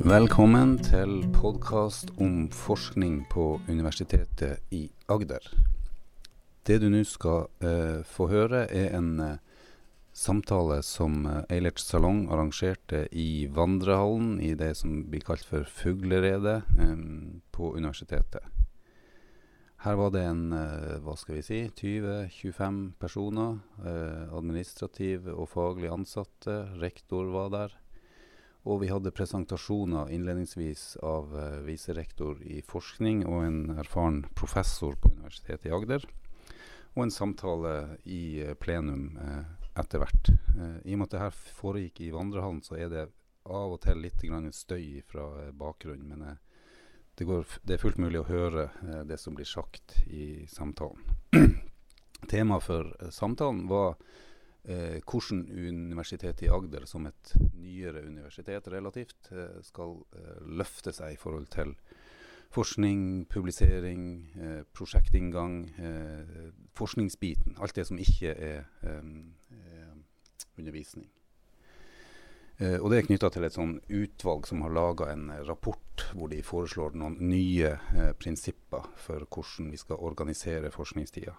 Velkommen til podkast om forskning på Universitetet i Agder. Det du nå skal eh, få høre, er en eh, samtale som Eilerts Eilert Salong arrangerte i vandrehallen i det som blir kalt for Fugleredet eh, på universitetet. Her var det en eh, hva skal vi si, 20-25 personer. administrativ administrative og faglig ansatte. Rektor var der. Og vi hadde presentasjoner innledningsvis av uh, viserektor i forskning og en erfaren professor på Universitetet i Agder. Og en samtale i uh, plenum uh, etter hvert. I og med at det her foregikk i vandrehallen, så er det av og til litt støy fra bakgrunnen. Men det, går, det er fullt mulig å høre det som blir sagt i samtalen. Temaet for samtalen var eh, hvordan Universitetet i Agder, som et nyere universitet relativt, eh, skal eh, løfte seg i forhold til forskning, publisering, eh, prosjektinngang, eh, forskningsbiten. Alt det som ikke er eh, eh, undervisning. Og det er knytta til et sånn utvalg som har laga en rapport hvor de foreslår noen nye prinsipper for hvordan vi skal organisere forskningstida.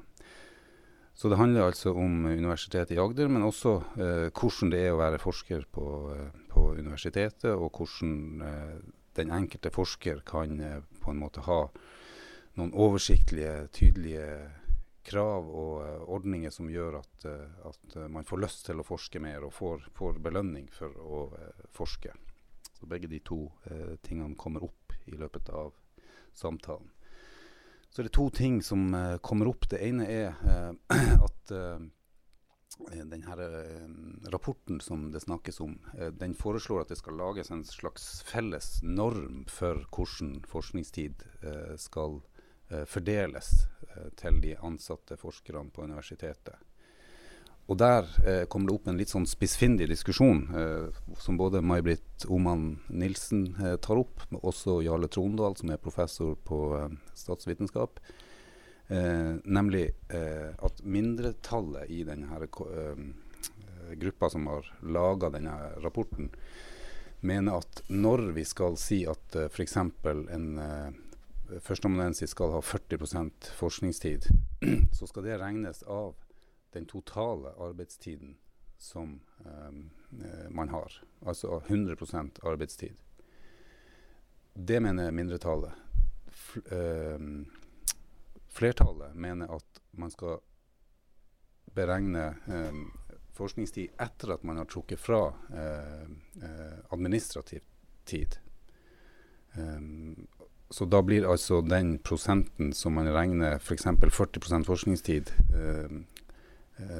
Så det handler altså om Universitetet i Agder, men også eh, hvordan det er å være forsker på, eh, på universitetet, og hvordan eh, den enkelte forsker kan eh, på en måte ha noen oversiktlige, tydelige krav og eh, ordninger som gjør at, eh, at eh, man får lyst til å forske mer og får, får belønning for å eh, forske. Så begge de to eh, tingene kommer opp i løpet av samtalen. Så det er to ting som eh, kommer opp. Det ene er eh, at uh, den her eh, rapporten som det snakkes om, eh, den foreslår at det skal lages en slags felles norm for hvordan forskningstid eh, skal eh, fordeles eh, til de ansatte forskerne på universitetet. Og der eh, kommer det opp en litt sånn spissfindig diskusjon, eh, som både May-Britt Oman Nilsen eh, tar opp, men også Jarle Trondal, som er professor på eh, statsvitenskap. Eh, nemlig eh, at mindretallet i denne gruppa som har laga denne rapporten, mener at når vi skal si at eh, f.eks. en førsteamanuensis skal ha 40% forskningstid, så skal det regnes av den totale arbeidstiden som eh, man har. Altså 100% arbeidstid. Det mener mindretallet. F ehm, flertallet mener at man skal beregne ehm, forskningstid etter at man har trukket fra eh, eh, administrativ tid. Um, så da blir altså den prosenten som man regner f.eks. 40% forskningstid Eh,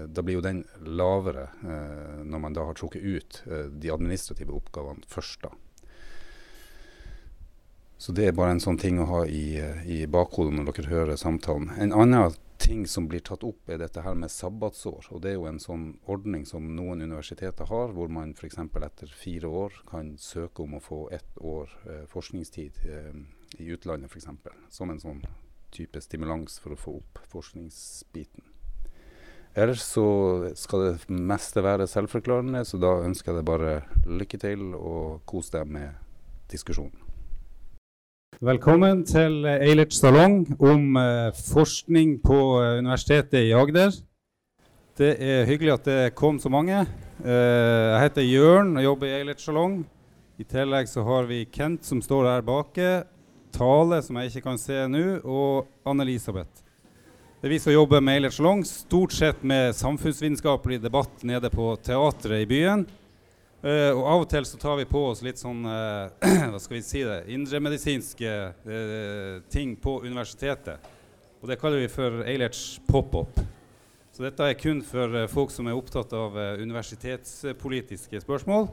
Da blir jo den lavere eh, når man da har trukket ut eh, de administrative oppgavene først. da. Så det er bare en sånn ting å ha i, eh, i bakhodet når dere hører samtalen. En annen ting som blir tatt opp, er dette her med sabbatsår. Og det er jo en sånn ordning som noen universiteter har, hvor man f.eks. etter fire år kan søke om å få ett år eh, forskningstid eh, i utlandet f.eks. Som en sånn type stimulans for å få opp forskningsbiten. Ellers så skal det meste være selvforklarende, så da ønsker jeg deg bare lykke til og kos deg med diskusjonen. Velkommen til Eilerts Eilert Salong om eh, forskning på eh, Universitetet i Agder. Det er hyggelig at det kom så mange. Eh, jeg heter Jørn og jobber i Eilert Salong. I tillegg så har vi Kent som står der bake, Tale som jeg ikke kan se nå, og Anne-Elisabeth. Det er vi som jobber med Eilert Salong, stort sett med samfunnsvitenskapelig debatt nede på teatret i byen. Uh, og av og til så tar vi på oss litt sånn uh, hva skal vi si det, indremedisinske uh, ting på universitetet. Og det kaller vi for Eilerts pop-up. Så dette er kun for folk som er opptatt av universitetspolitiske spørsmål.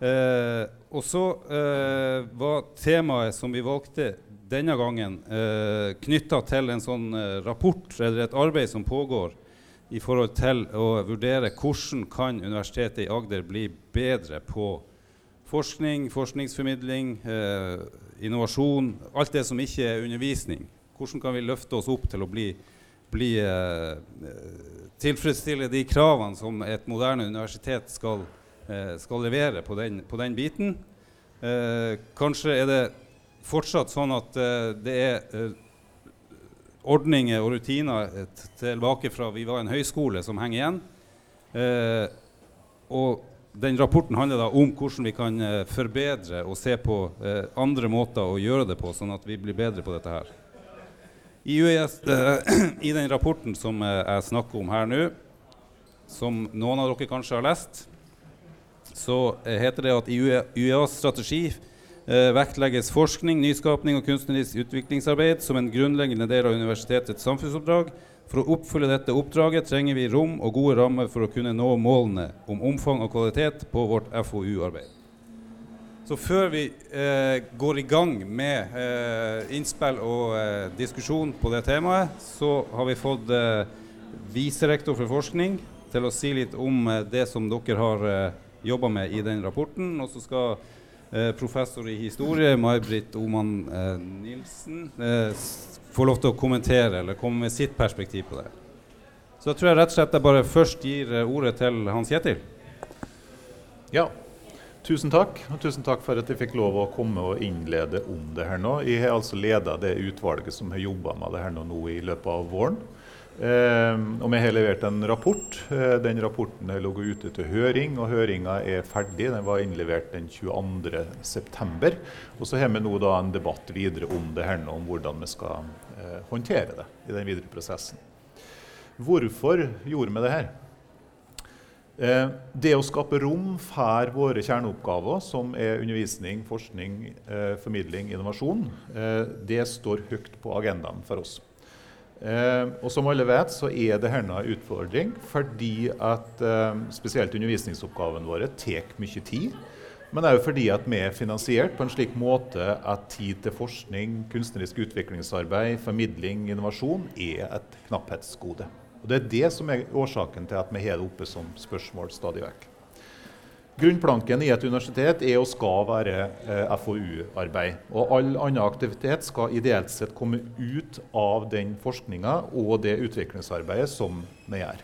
Eh, og så eh, var temaet som vi valgte denne gangen, eh, knytta til en sånn eh, rapport eller et arbeid som pågår i forhold til å vurdere hvordan kan Universitetet i Agder bli bedre på forskning, forskningsformidling, eh, innovasjon, alt det som ikke er undervisning. Hvordan kan vi løfte oss opp til å bli, bli eh, eh, tilfredsstille de kravene som et moderne universitet skal, eh, skal levere på den, på den biten. Eh, kanskje er det fortsatt sånn at eh, det er eh, ordninger og rutiner tilbake fra vi var en høyskole, som henger igjen. Eh, og den rapporten handler da om hvordan vi kan eh, forbedre og se på eh, andre måter å gjøre det på, sånn at vi blir bedre på dette her. I, UES, I den rapporten som jeg snakker om her nå, som noen av dere kanskje har lest, så heter det at i UEAs strategi eh, vektlegges forskning, nyskapning og kunstnerisk utviklingsarbeid som en grunnleggende del av universitetets samfunnsoppdrag. For å oppfylle dette oppdraget trenger vi rom og gode rammer for å kunne nå målene om omfang og kvalitet på vårt FoU-arbeid. Så før vi eh, går i gang med eh, innspill og eh, diskusjon på det temaet, så har vi fått eh, viserektor for forskning til å si litt om eh, det som dere har eh, jobba med i den rapporten. Og så skal eh, professor i historie May-Britt Oman eh, Nilsen eh, få lov til å kommentere eller komme med sitt perspektiv på det. Så da tror jeg rett og slett jeg bare først gir eh, ordet til Hans Kjetil. Ja, tusen takk. Og tusen takk for at jeg fikk lov å komme og innlede om det her nå. Jeg har altså leda det utvalget som har jobba med det her nå, nå i løpet av våren. Eh, og vi har levert en rapport. Eh, den rapporten lå ute til høring, og høringa er ferdig. Den var innlevert den 22.9. Og så har vi nå en debatt videre om det her nå, om hvordan vi skal eh, håndtere det i den videre prosessen. Hvorfor gjorde vi det her? Det å skape rom for våre kjerneoppgaver, som er undervisning, forskning, formidling, innovasjon, det står høyt på agendaen for oss. Eh, og som alle vet, så er det en utfordring fordi at eh, spesielt undervisningsoppgavene våre tar mye tid. Men òg fordi at vi er finansiert på en slik måte at tid til forskning, kunstnerisk utviklingsarbeid, formidling, innovasjon er et knapphetsgode. Og Det er det som er årsaken til at vi har det oppe som spørsmål stadig vekk. Grunnplanken i et universitet er og skal være eh, FoU-arbeid. Og all annen aktivitet skal ideelt sett komme ut av den forskninga og det utviklingsarbeidet som vi gjør.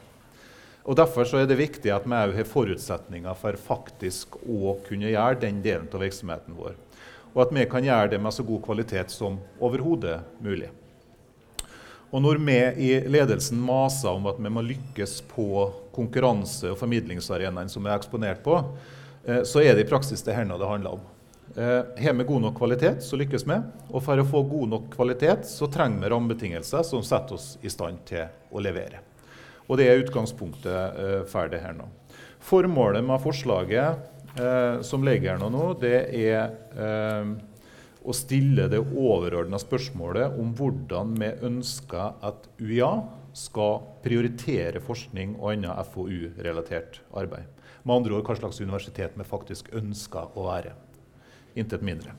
Og Derfor er det viktig at vi òg har forutsetninger for faktisk å kunne gjøre den delen av virksomheten vår. Og at vi kan gjøre det med så god kvalitet som overhodet mulig. Og når vi i ledelsen maser om at vi må lykkes på konkurranse- og formidlingsarenaen som vi er eksponert på, eh, så er det i praksis det her det handler om. Eh, har vi god nok kvalitet, så lykkes vi. Og for å få god nok kvalitet så trenger vi rammebetingelser som setter oss i stand til å levere. Og det er utgangspunktet eh, for det her nå. Formålet med forslaget som ligger her nå, det er å stille det overordna spørsmålet om hvordan vi ønsker at UiA skal prioritere forskning og annet FoU-relatert arbeid. Med andre ord hva slags universitet vi faktisk ønsker å være. Intet mindre.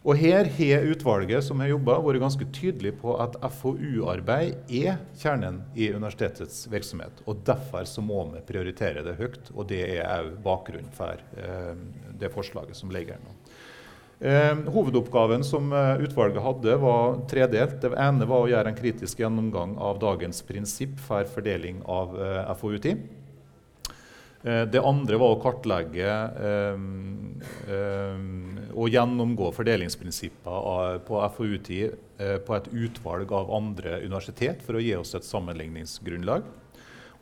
Og Her har utvalget som har jobbet, vært ganske tydelig på at FoU-arbeid er kjernen i universitetets virksomhet. og Derfor så må vi prioritere det høyt. og Det er òg bakgrunnen for eh, det forslaget som ligger her nå. Eh, hovedoppgaven som eh, utvalget hadde, var tredelt. Det ene var å gjøre en kritisk gjennomgang av dagens prinsipp for fordeling av eh, FoU-tid. Eh, det andre var å kartlegge eh, eh, og gjennomgå fordelingsprinsipper på FoU-tid på et utvalg av andre universitet for å gi oss et sammenligningsgrunnlag.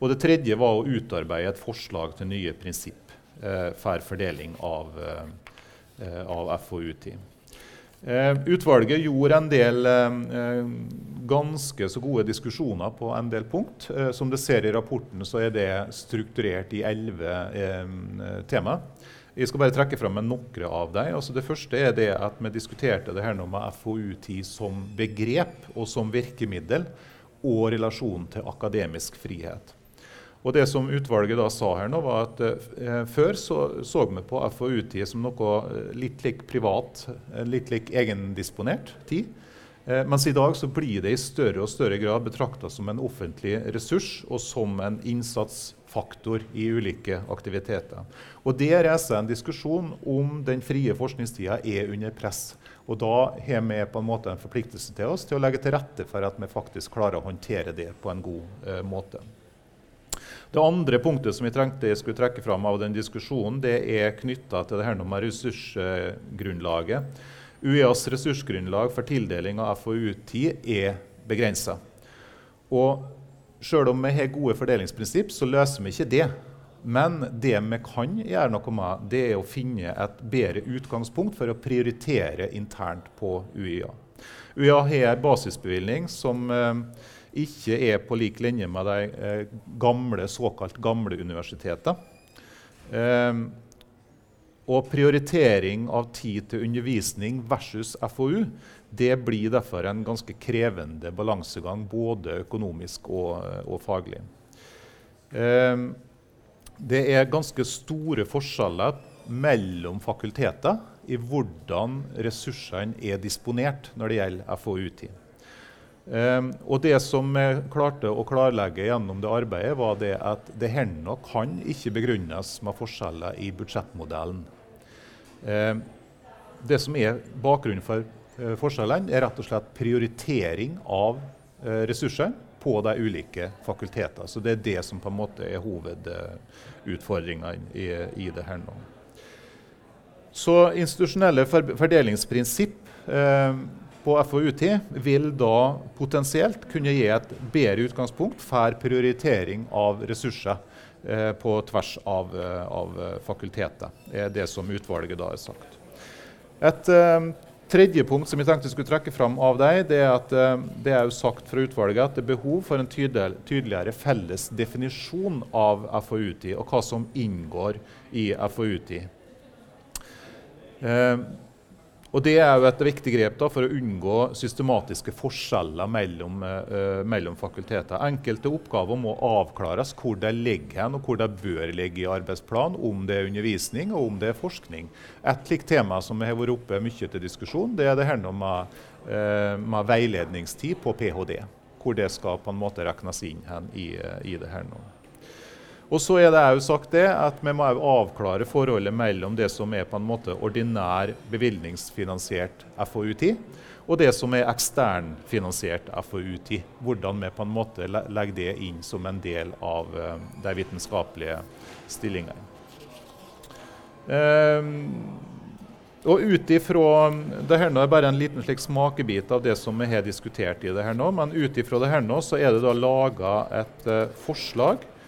Og det tredje var å utarbeide et forslag til nye prinsipp for fordeling av Eh, av FoU-team. Eh, utvalget gjorde en del eh, ganske så gode diskusjoner på en del punkt. som dere ser i rapporten, så er det strukturert i elleve tema. Jeg skal bare trekke fram noen av dem. Altså det første er det at vi diskuterte det her nå med FoU-tid som begrep og som virkemiddel, og relasjonen til akademisk frihet. Og det som utvalget da sa her nå, var at eh, før så, så vi på FoU-tid som noe eh, litt lik privat, eh, litt lik egendisponert tid. Eh, mens i dag så blir det i større og større grad betrakta som en offentlig ressurs og som en innsatsfaktor i ulike aktiviteter. Og Det reiser en diskusjon om den frie forskningstida er under press. Og Da har vi på en måte en forpliktelse til oss til å legge til rette for at vi faktisk klarer å håndtere det på en god eh, måte. Det andre punktet som jeg trengte jeg skulle trekke fram av den diskusjonen, det er knytta til det her med ressursgrunnlaget. UiAs ressursgrunnlag for tildeling av FoU-tid er begrensa. Og sjøl om vi har gode fordelingsprinsipp, så løser vi ikke det. Men det vi kan gjøre noe med, det er å finne et bedre utgangspunkt for å prioritere internt på UiA. UiA har en basisbevilgning som eh, ikke er på lik linje med de eh, gamle, såkalt gamle universitetene. Eh, og prioritering av tid til undervisning versus FoU det blir derfor en ganske krevende balansegang, både økonomisk og, og faglig. Eh, det er ganske store forskjeller mellom fakulteter i hvordan ressursene er disponert når det gjelder FoU-tid. Um, og Det som vi klarte å klarlegge gjennom det arbeidet, var det at det her kan ikke begrunnes med forskjeller i budsjettmodellen. Um, det som er bakgrunnen for uh, forskjellene, er rett og slett prioritering av uh, ressurser på de ulike fakultetene. Så det er det som på en måte er hovedutfordringa i, i, det her nå. Så institusjonelle fordelingsprinsipp eh, på FoUT vil da potensielt kunne gi et bedre utgangspunkt for prioritering av ressurser eh, på tvers av, eh, av fakultetet, er det som utvalget da har sagt. Et eh, tredje punkt som jeg tenkte jeg skulle trekke fram av deg, det er at det er jo sagt fra utvalget at det er behov for en tydeligere felles definisjon av FoU-tid, og hva som inngår i FoU-tid. Eh, og Det er jo et viktig grep da, for å unngå systematiske forskjeller mellom, uh, mellom, fakulteter. Enkelte oppgaver må avklares hvor de ligger hen, og hvor de bør ligge i arbeidsplan, om det er undervisning og om det er forskning. Et slikt tema som har vært oppe mye til diskusjon, det er det her med, uh, med veiledningstid på ph.d. Hvor det skal på en måte regnes inn hen i, i det her nå. Og så er det jo sagt det at Vi må avklare forholdet mellom det som er på en måte ordinær bevilgningsfinansiert FoU-tid, og det som er eksternfinansiert FoU-tid. Hvordan vi på en måte legger det inn som en del av uh, de vitenskapelige stillingene. Um, og ut ifra, det her nå er bare en liten slik smakebit av det som vi har diskutert i det her nå, men ut ifra det her nå så er det da laga et uh, forslag Eh,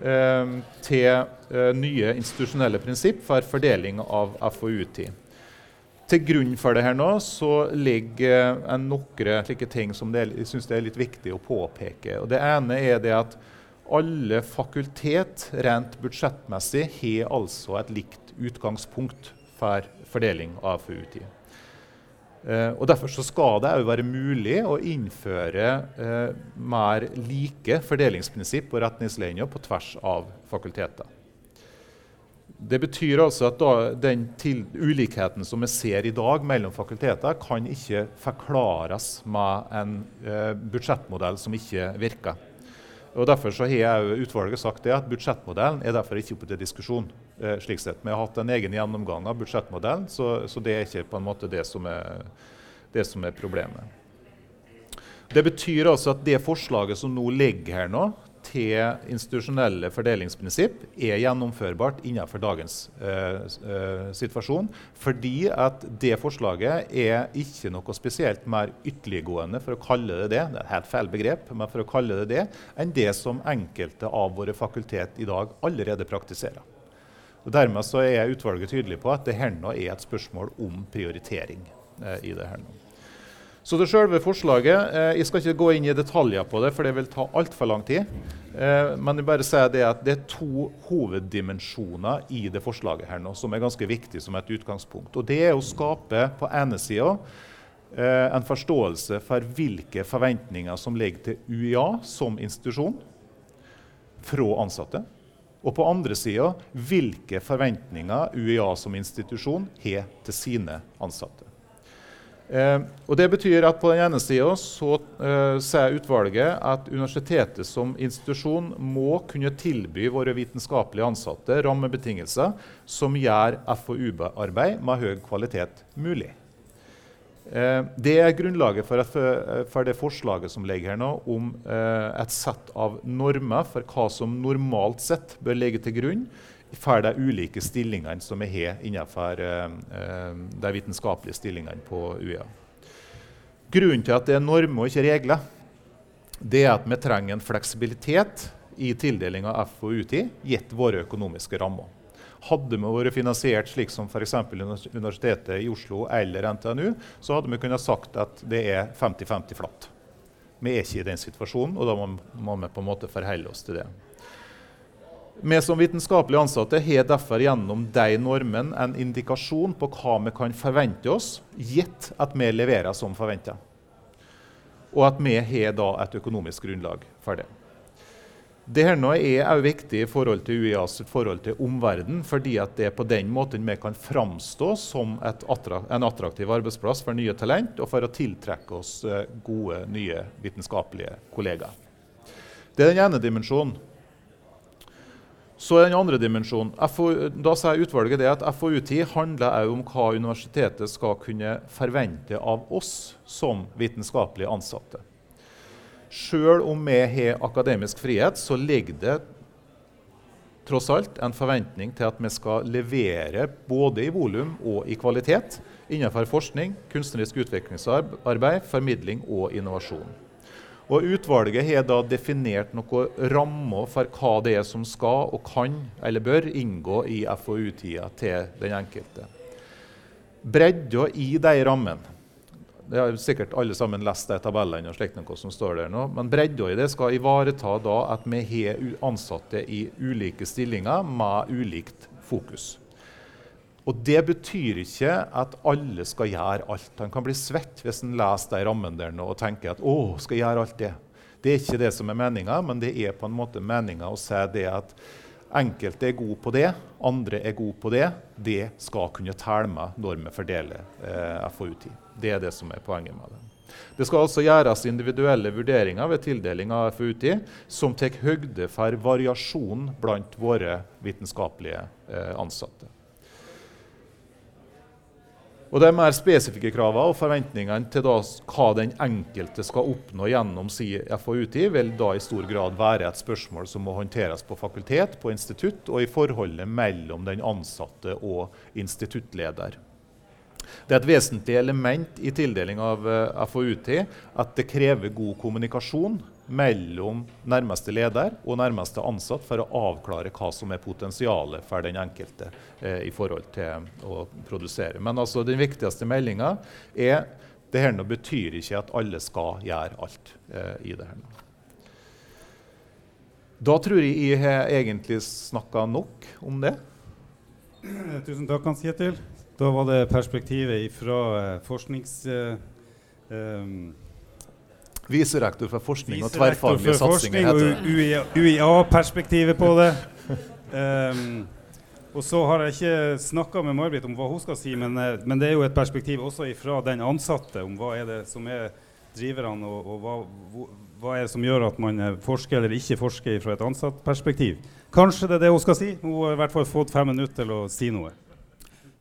til eh, nye institusjonelle prinsipp for fordeling av FoU-tid. Til grunn for det her nå så ligger uh, noen slike ting som det, jeg synes det er litt viktig å påpeke. Og det ene er det at alle fakultet rent budsjettmessig har altså et likt utgangspunkt for fordeling av FoU-tid. Uh, og Derfor så skal det òg være mulig å innføre eh, mer like fordelingsprinsipp og retningslinjer på tvers av fakulteter. Det betyr altså at da, den til, ulikheten som vi ser i dag mellom fakulteter, kan ikke forklares med en eh, budsjettmodell som ikke virker. Og Derfor så har utvalget sagt det at budsjettmodellen er derfor ikke oppe til diskusjon. Eh, slik sett. Vi har hatt en egen gjennomgang av budsjettmodellen, så, så, det er ikke på en måte det som er, det som er problemet. Det betyr altså at det forslaget som nå ligger her nå, til institusjonelle fordelingsprinsipp er gjennomførbart innenfor dagens eh, situasjon. Fordi at det forslaget er ikke noe spesielt mer ytterliggående, for å kalle det det, det er et helt feil begrep, men for å kalle det det, enn det som enkelte av våre fakultet i dag allerede praktiserer. Og Dermed så er utvalget tydelig på at det her nå er et spørsmål om prioritering. Eh, i det her nå. Så til selve forslaget. Eh, jeg skal ikke gå inn i detaljer på det, for det vil ta altfor lang tid. Eh, men jeg bare sier det at det er to hoveddimensjoner i det forslaget her nå, som er ganske viktig som et utgangspunkt. Og Det er å skape på ene sida eh, en forståelse for hvilke forventninger som ligger til UiA som institusjon fra ansatte. Og på andre sida hvilke forventninger UiA som institusjon har til sine ansatte. Eh, og Det betyr at på den ene sida så eh, utvalget at universitetet som institusjon må kunne tilby våre vitenskapelige ansatte rammebetingelser som gjør FoU-arbeid med høy kvalitet mulig. Eh, det er grunnlaget for, at, eh, for, det forslaget som ligger her nå, om eh, et sett av normer for hva som normalt sett bør ligge til grunn for de ulike stillingene som vi har innenfor de vitenskapelige stillingene på UiA. Grunnen til at det er normer og ikke regler, det er at vi trenger en fleksibilitet i tildeling av FoU-tid gitt våre økonomiske rammer. Hadde vi vært finansiert slik som f.eks. Universitetet i Oslo eller NTNU, så hadde vi kunnet sagt at det er 50-50 flatt. Vi er ikke i den situasjonen, og da må, må vi på en måte forholde oss til det. Vi som vitenskapelig ansatte har derfor gjennom de normene en indikasjon på hva vi kan forvente oss, gitt at vi leverer som forventa. Og at vi har da et økonomisk grunnlag for det. Dette er også viktig i forhold til UiAs forhold til omverdenen, fordi det er på den måten vi kan framstå som attra en attraktiv arbeidsplass for nye talent, og for å tiltrekke oss eh, gode, nye vitenskapelige kollegaer. Det er den ene dimensjonen. Så er den andre dimensjonen. Da sier utvalget det at FoU-tid handler også om hva universitetet skal kunne forvente av oss som vitenskapelige ansatte. Sjøl om vi har akademisk frihet, så ligger det tross alt en forventning til at vi skal levere både i volum og i kvalitet innenfor forskning, kunstnerisk utviklingsarbeid, formidling og innovasjon. Og Utvalget har da definert noen rammer for hva det er som skal og kan eller bør inngå i FoU-tida til den enkelte. Bredda i de rammene det har sikkert alle sammen lest de tabellene og slikt noe som står der nå. Men bredda i det skal ivareta da at vi har ansatte i ulike stillinger med ulikt fokus. Og Det betyr ikke at alle skal gjøre alt. Han kan bli svett hvis han leser de rammene der nå og tenker at å, skal jeg gjøre alt det. Det er ikke det som er meninga, men det er på en måte meninga å si det at Enkelte er gode på det, andre er gode på det. Det skal kunne telle med når vi fordeler eh, FoU-tid. Det er det som er poenget med det. Det skal altså gjøres individuelle vurderinger ved tildeling av FoU-tid som tar høgde for variasjon blant våre vitenskapelige eh, ansatte. Og De mer spesifikke kravene og forventningene til da, hva den enkelte skal oppnå gjennom si FoU-tid, vil da i stor grad være et spørsmål som må håndteres på fakultet, på institutt og i forholdet mellom den ansatte og instituttleder. Det er et vesentlig element i tildeling av FoUT FoU-tid at det krever god kommunikasjon mellom nærmeste leder og nærmeste ansatt for å avklare hva som er potensialet for den enkelte eh, i forhold til å produsere. Men altså, den viktigste meldinga er det her nå betyr ikke at alle skal gjøre alt eh, i det her. Da tror jeg jeg har egentlig snakka nok om det. Tusen takk, Hans Kjetil. Da var det perspektivet fra eh, forsknings... Eh, um Viserektor for forskning og tverrfaglige satsinger. Forskning og UiA-perspektivet på det. Um, og så har jeg ikke snakka med May-Britt om hva hun skal si, men, eh, men, det er jo et perspektiv også fra den ansatte om hva er det som er driverne, og, og hva, hva, er det som gjør at man eh, forsker eller ikke forsker fra et ansattperspektiv. Kanskje det er det hun skal si. Hun har i hvert fall fått fem minutter til å si noe.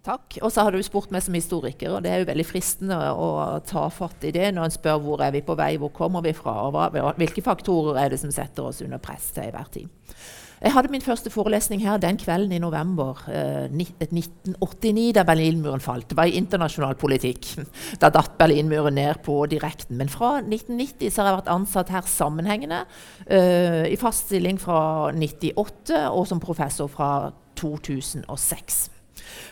Takk. Og så har du spurt meg som historiker, og det er jo veldig fristende å ta fatt i det når en spør hvor er vi på vei, hvor kommer vi fra, og hvilke faktorer er det som setter oss under press til enhver tid. Jeg hadde min første forelesning her den kvelden i november eh, 1989, da Berlinmuren falt. Det var i internasjonal politikk. Da datt Berlinmuren ned på direkten. Men fra 1990 så har jeg vært ansatt her sammenhengende, eh, i fast stilling fra 1998 og som professor fra 2006.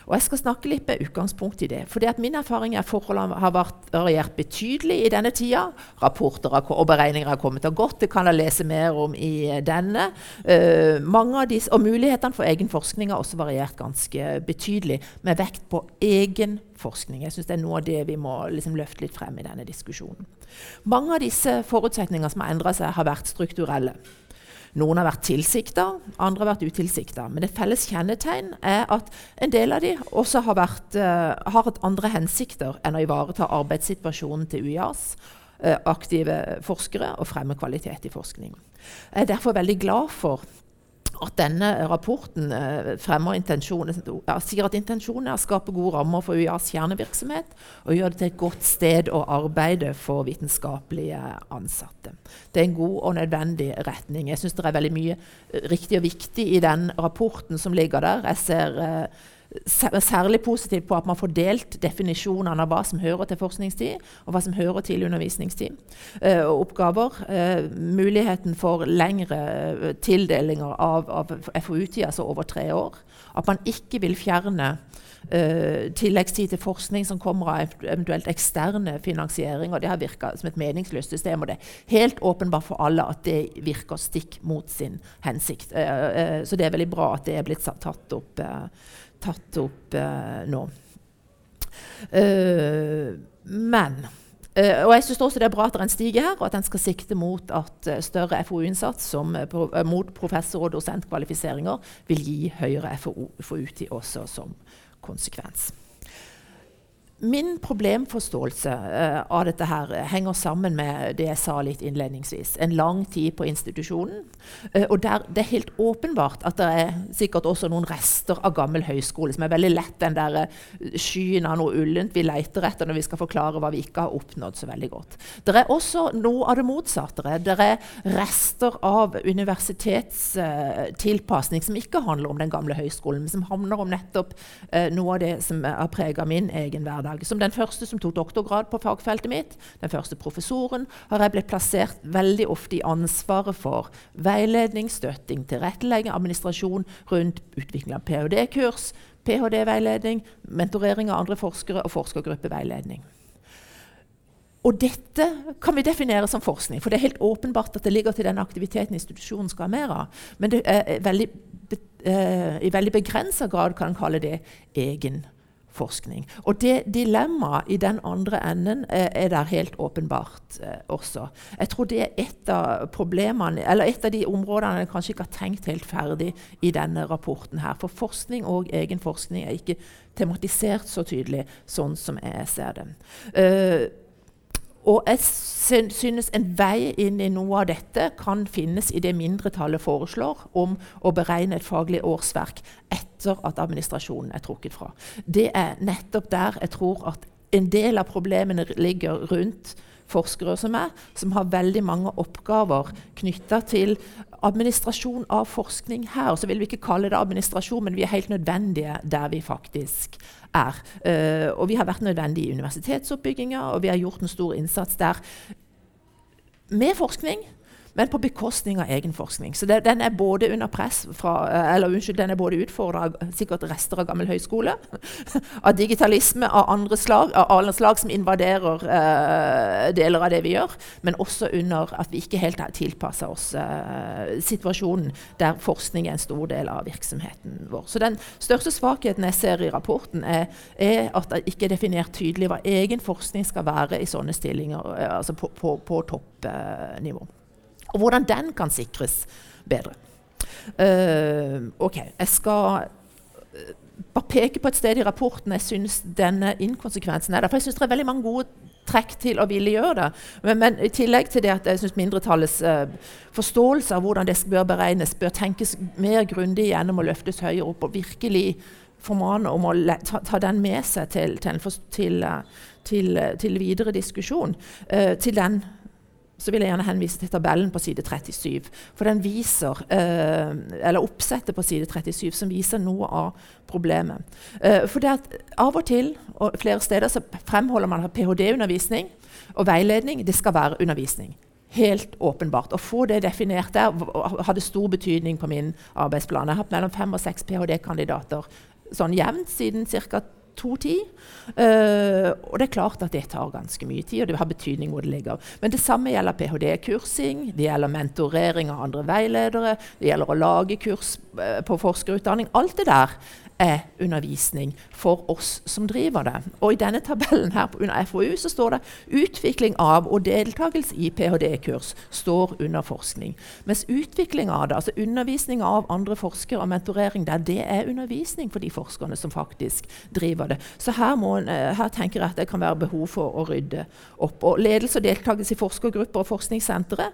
Og Jeg skal snakke litt med utgangspunkt i det. fordi at Min erfaring er at forholdene har vært variert betydelig i denne tida. Rapporter og beregninger har kommet og gått. Det kan jeg lese mer om i denne. Uh, mange av disse, og Mulighetene for egen forskning har også variert ganske betydelig, med vekt på egen forskning. Jeg synes Det er noe av det vi må liksom løfte litt frem i denne diskusjonen. Mange av disse forutsetningene som har endra seg, har vært strukturelle. Noen har vært tilsikta, andre har vært utilsikta. Men et felles kjennetegn er at en del av de også har, vært, uh, har hatt andre hensikter enn å ivareta arbeidssituasjonen til UiAs uh, aktive forskere og fremme kvalitet i forskning. Jeg er derfor veldig glad for at denne rapporten eh, fremmer intensjonen, sier at intensjonen er å skape gode rammer for UiAs kjernevirksomhet og gjøre det til et godt sted å arbeide for vitenskapelige ansatte. Det er en god og nødvendig retning. Jeg syns det er veldig mye eh, riktig og viktig i den rapporten som ligger der. Jeg ser eh, særlig positivt på at man får delt definisjonene av hva som hører til forskningstid, og hva som hører til undervisningstid. Uh, og oppgaver. Uh, muligheten for lengre uh, tildelinger av, av FoU-tid, altså over tre år. At man ikke vil fjerne tilleggstid til forskning som kommer av eventuelt eksterne finansieringer. Det har virka som et meningsløst system, og det er helt åpenbart for alle at det virker stikk mot sin hensikt. så det er veldig bra at det er blitt tatt opp tatt opp eh, nå. Uh, men uh, og jeg synes også det er bra at det er en stige her, og at den skal sikte mot at uh, større FoU-innsats pro mot professor- og dosentkvalifiseringer vil gi høyere FoU-tid også som konsekvens. Min problemforståelse uh, av dette her henger sammen med det jeg sa litt innledningsvis. En lang tid på institusjonen. Uh, og der, Det er helt åpenbart at det er sikkert også noen rester av gammel høyskole, som er veldig lett den der eh, skyen av noe ullent vi leter etter når vi skal forklare hva vi ikke har oppnådd så veldig godt. Det er også noe av det motsatte. Det er rester av universitetstilpasning uh, som ikke handler om den gamle høyskolen, men som handler om nettopp noe av det som har prega min egen hverdag hverdag. Som den første som tok doktorgrad på fagfeltet mitt, den første professoren, har jeg blitt plassert veldig ofte i ansvaret for veiledning, støtting, tilrettelegging, administrasjon rundt utvikling av ph.d.-kurs, ph.d.-veiledning, mentorering av andre forskere og forskergruppeveiledning. Og dette kan vi definere som forskning, for det er helt åpenbart at det ligger til den aktiviteten institusjonen skal ha mer av. Men er veldig, eh, i veldig begrensa grad kan en kalle det egen forskning. Og det dilemmaet i den andre enden er, er der helt åpenbart eh, også. Jeg tror det er et av problemene, eller et av de områdene jeg kanskje ikke har tenkt helt ferdig i denne rapporten. her. For forskning og egen forskning er ikke tematisert så tydelig sånn som jeg ser det. Uh, og jeg synes en vei inn i noe av dette kan finnes i det mindretallet foreslår om å beregne et faglig årsverk etter at administrasjonen er trukket fra. Det er nettopp der jeg tror at en del av problemene ligger rundt forskere som meg, som har veldig mange oppgaver knytta til administrasjon av forskning her. Så vil vi ikke kalle det administrasjon, men vi er helt nødvendige der vi faktisk er. Uh, og vi har vært nødvendige i universitetsoppbygginga, og vi har gjort en stor innsats der med forskning men på bekostning av egen forskning. Så det, den er både under press fra, eh, eller unnskyld, den er både utfordra av sikkert rester av gammel høyskole, av digitalisme av andre slag, av alle slag som invaderer uh, deler av det vi gjør, men også under at vi ikke helt har tilpassa oss uh, situasjonen der forskning er en stor del av virksomheten vår. Så den største svakheten jeg ser i rapporten, er, er at det ikke er definert tydelig hva egen forskning skal være i sånne stillinger, altså på, på, på toppnivå. Og hvordan den kan sikres bedre. Uh, ok, Jeg skal uh, bare peke på et sted i rapporten jeg syns denne inkonsekvensen er der. For jeg syns det er veldig mange gode trekk til å ville gjøre det. Men, men i tillegg til det at jeg syns mindretallets uh, forståelse av hvordan det bør beregnes, bør tenkes mer grundig gjennom å løftes høyere opp og virkelig formane om å ta, ta, den med seg til, til, til, til, videre diskusjon. til den så vil jeg gjerne henvise til tabellen på side 37. For den viser, eh, eller oppsettet på side 37 som viser noe av problemet. Eh, for det at av og til, og flere steder, så fremholder man ph.d.-undervisning og veiledning det skal være undervisning. Helt åpenbart. Å få det definert der hadde stor betydning på min arbeidsplan. Jeg har hatt mellom fem og seks ph.d.-kandidater sånn jevnt siden ca to tid. Uh, og det er klart at det tar ganske mye tid, og det har betydning hvor det ligger. Men det samme gjelder ph.d.-kursing, det gjelder mentorering av andre veiledere, det gjelder å lage kurs uh, på forskerutdanning. Alt det der er undervisning for oss som driver det. Og I denne tabellen her under FoU så står det 'utvikling av og deltakelse i ph.d.-kurs' står under forskning. Mens utvikling av det, altså undervisning av andre forskere og mentorering der, det er undervisning for de forskerne som faktisk driver det. Så her, må, eh, her tenker jeg at det kan være behov for å rydde opp. Og ledelse og deltakelse i forskergrupper og forskningssentre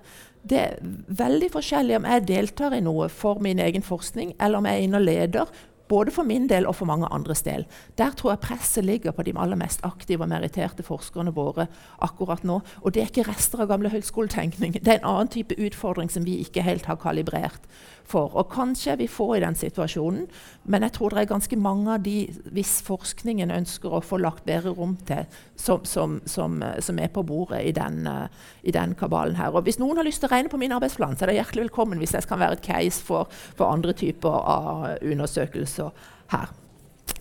det er veldig forskjellig om jeg deltar i noe for min egen forskning, eller om jeg er inne og leder både for min del og for mange andres del. Der tror jeg presset ligger på de aller mest aktive og meritterte forskerne våre akkurat nå. Og det er ikke rester av gamle høyskoletenkning. Det er en annen type utfordring som vi ikke helt har kalibrert for. Og kanskje vi få i den situasjonen, men jeg tror det er ganske mange av de hvis forskningen ønsker å få lagt bedre rom til, som, som, som, som er på bordet i den, uh, i den, kabalen her. Og hvis noen har lyst til å regne på min arbeidsplan, så er det hjertelig velkommen hvis jeg kan være et case for, for andre typer av undersøkelser her.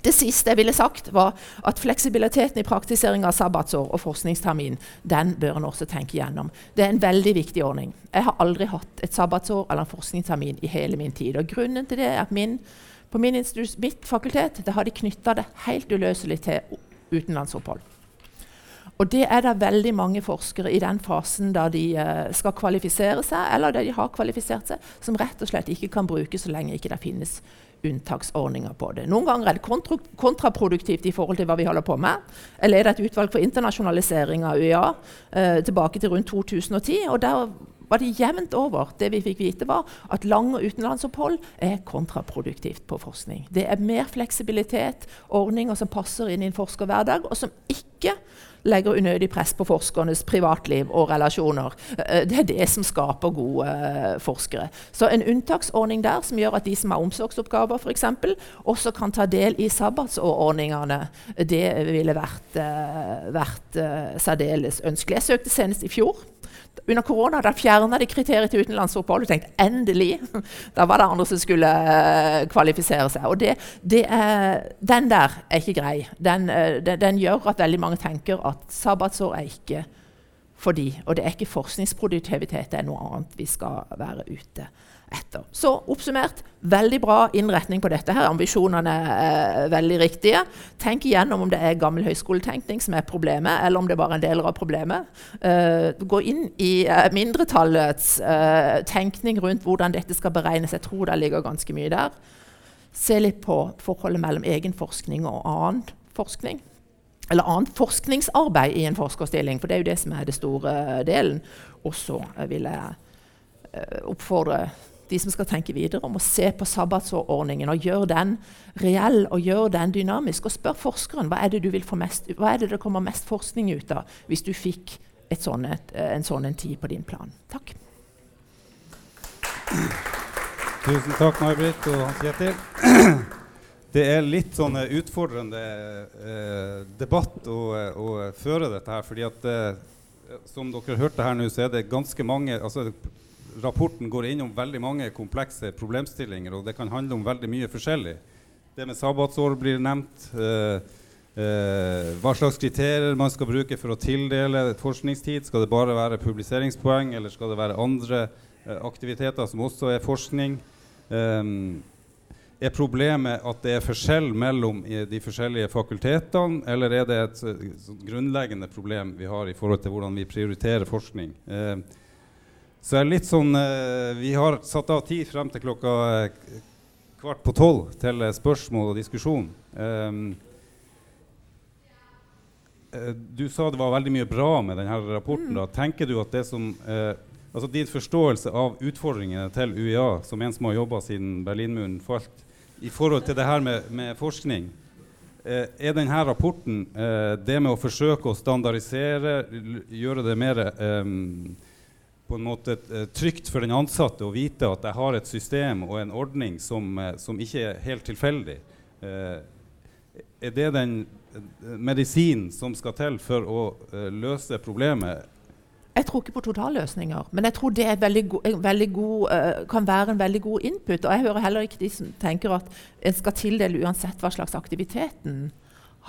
Det siste jeg ville sagt, var at fleksibiliteten i praktisering av sabbatsår og forskningstermin den bør en også tenke gjennom. Det er en veldig viktig ordning. Jeg har aldri hatt et sabbatsår eller en forskningstermin i hele min tid. og Grunnen til det er at min, på min mitt fakultet det har de knytta det helt uløselig til utenlandsopphold. Og det er det veldig mange forskere i den fasen da de uh, skal kvalifisere seg, eller der de har kvalifisert seg, som rett og slett ikke kan bruke så lenge ikke det finnes unntaksordninger på det. Noen ganger er det kontra kontraproduktivt i forhold til hva vi holder på med. Jeg leder et utvalg for internasjonalisering av UiA eh, tilbake til rundt 2010. og der var det jevnt over. Det vi fikk vite, var at lange utenlandsopphold er kontraproduktivt på forskning. Det er mer fleksibilitet, ordninger som passer inn i en forskerhverdag, og som ikke legger unødig press på forskernes privatliv og relasjoner. Eh, det er det som skaper gode uh, forskere. Så en unntaksordning der som gjør at de som har omsorgsoppgaver, f.eks., også kan ta del i sabbatsordningene, det ville vært, vært særdeles ønskelig. Jeg søkte senest i fjor under korona da fjerna de kriteriet til utenlandsopphold. Du tenkte endelig! Da var det andre som skulle uh, kvalifisere seg. Og det, det er, den der er ikke grei. Den, uh, den, den, gjør at veldig mange tenker at sabbatsår er ikke for de, Og det er ikke forskningsproduktivitet, det er noe annet vi skal være ute etter. Så oppsummert veldig bra innretning på dette. her. Ambisjonene er veldig riktige. Tenk igjennom om det er gammel høyskoletenkning som er problemet, eller om det bare er en del av problemet. Uh, gå inn i uh, mindretallets uh, tenkning rundt hvordan dette skal beregnes. Jeg tror det ligger ganske mye der. Se litt på forholdet mellom egen forskning og annen forskning. Eller annet forskningsarbeid i en forskerstilling, for det er jo det som er det store delen. Og så vil jeg oppfordre de som skal tenke videre, om å se på sabbatsordningen og gjøre den reell og gjøre den dynamisk. Og spør forskeren hva er det du vil få mest, hva er det det kommer mest forskning ut av hvis du fikk sånn et, en sånn en tid på din plan. Takk. Tusen takk, May-Britt og Hans Kjetil. Det er litt sånn utfordrende eh, debatt å, å, føre dette her. fordi at eh, som dere hørte her nå, så er det ganske mange altså rapporten går innom veldig mange komplekse problemstillinger, og det kan handle om veldig mye forskjellig. Det med sabbatsår blir nevnt. Eh, eh, hva slags kriterier man skal bruke for å tildele forskningstid. Skal det bare være publiseringspoeng, eller skal det være andre eh, aktiviteter som også er forskning? Eh, er problemet at det er forskjell mellom de forskjellige fakultetene, eller er det et, et grunnleggende problem vi har i forhold til hvordan vi prioriterer forskning? Uh, så er det litt sånn eh, Vi har satt av tid frem til klokka eh, kvart på tolv til eh, spørsmål og diskusjon. Um, du sa det var veldig mye bra med denne rapporten. Da. Tenker du at det som altså Din forståelse av utfordringene til UiA, som en som har jobba siden Berlinmuren falt, i forhold til det her med, med forskning eh, Er denne rapporten eh, det med å forsøke å standardisere, gjøre det mer um, på en måte uh, trygt for den ansatte å vite at jeg har et system og en ordning som, uh, som ikke er helt tilfeldig. Uh, er det den medisinen som skal til for å løse problemet? Jeg tror ikke på totalløsninger, men jeg tror det veldig go veldig god, kan være en veldig god input. Og jeg hører heller ikke de som tenker at en skal tildele uansett hva slags aktiviteten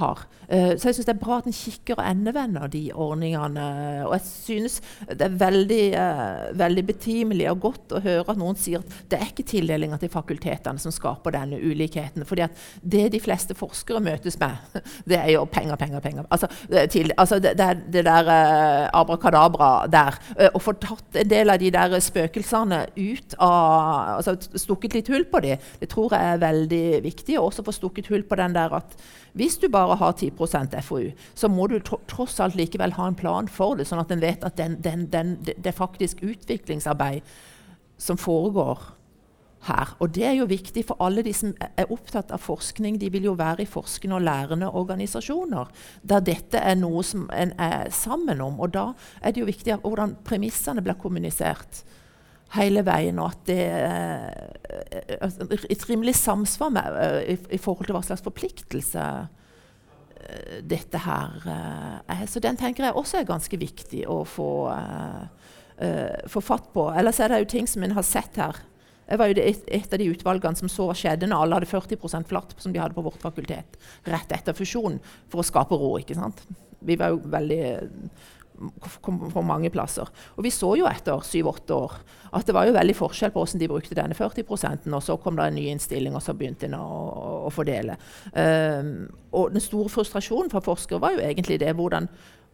har. Uh, så jeg syns det er bra at en kikker og endevender de ordningene. Og jeg synes det er veldig, uh, veldig, betimelig og godt å høre at noen sier at det er ikke tildelinga til fakultetene som skaper denne ulikheten. fordi at det de fleste forskere møtes med, det er jo penger, penger, penger. Altså, til, altså det, det, der uh, abrakadabra der. Å få tatt en del av de der spøkelsene ut av altså Stukket litt hull på dem, det tror jeg er veldig viktig. Og også få stukket hull på den der at hvis du bare har 10% FoU, så må du tross alt likevel ha en plan for det, sånn at en vet at den, den, den, det er faktisk utviklingsarbeid som foregår her. Og det er jo viktig for alle de som er opptatt av forskning. De vil jo være i forskende og lærende organisasjoner der dette er noe som en er sammen om. Og da er det jo viktig hvordan premissene blir kommunisert hele veien, og at det er eh, altså, et rimelig samsvar med, eh, i, i, forhold til hva slags forpliktelse eh, dette her er. Så den tenker jeg også er ganske viktig å få, få fatt på. Ellers er det jo ting som en har sett her. Jeg var jo et, et, av de utvalgene som så hva skjedde når alle hadde 40% flatt, som de hadde på vårt fakultet, rett etter fusjonen, for å skape ro. ikke sant? Vi var jo veldig på mange plasser. Og vi så jo etter syv-åtte år at det var jo veldig forskjell på hvordan de brukte denne 40% og så kom det en ny innstilling, og så begynte en å, å, å fordele. Um, og den store frustrasjonen for forskere var jo egentlig det hvordan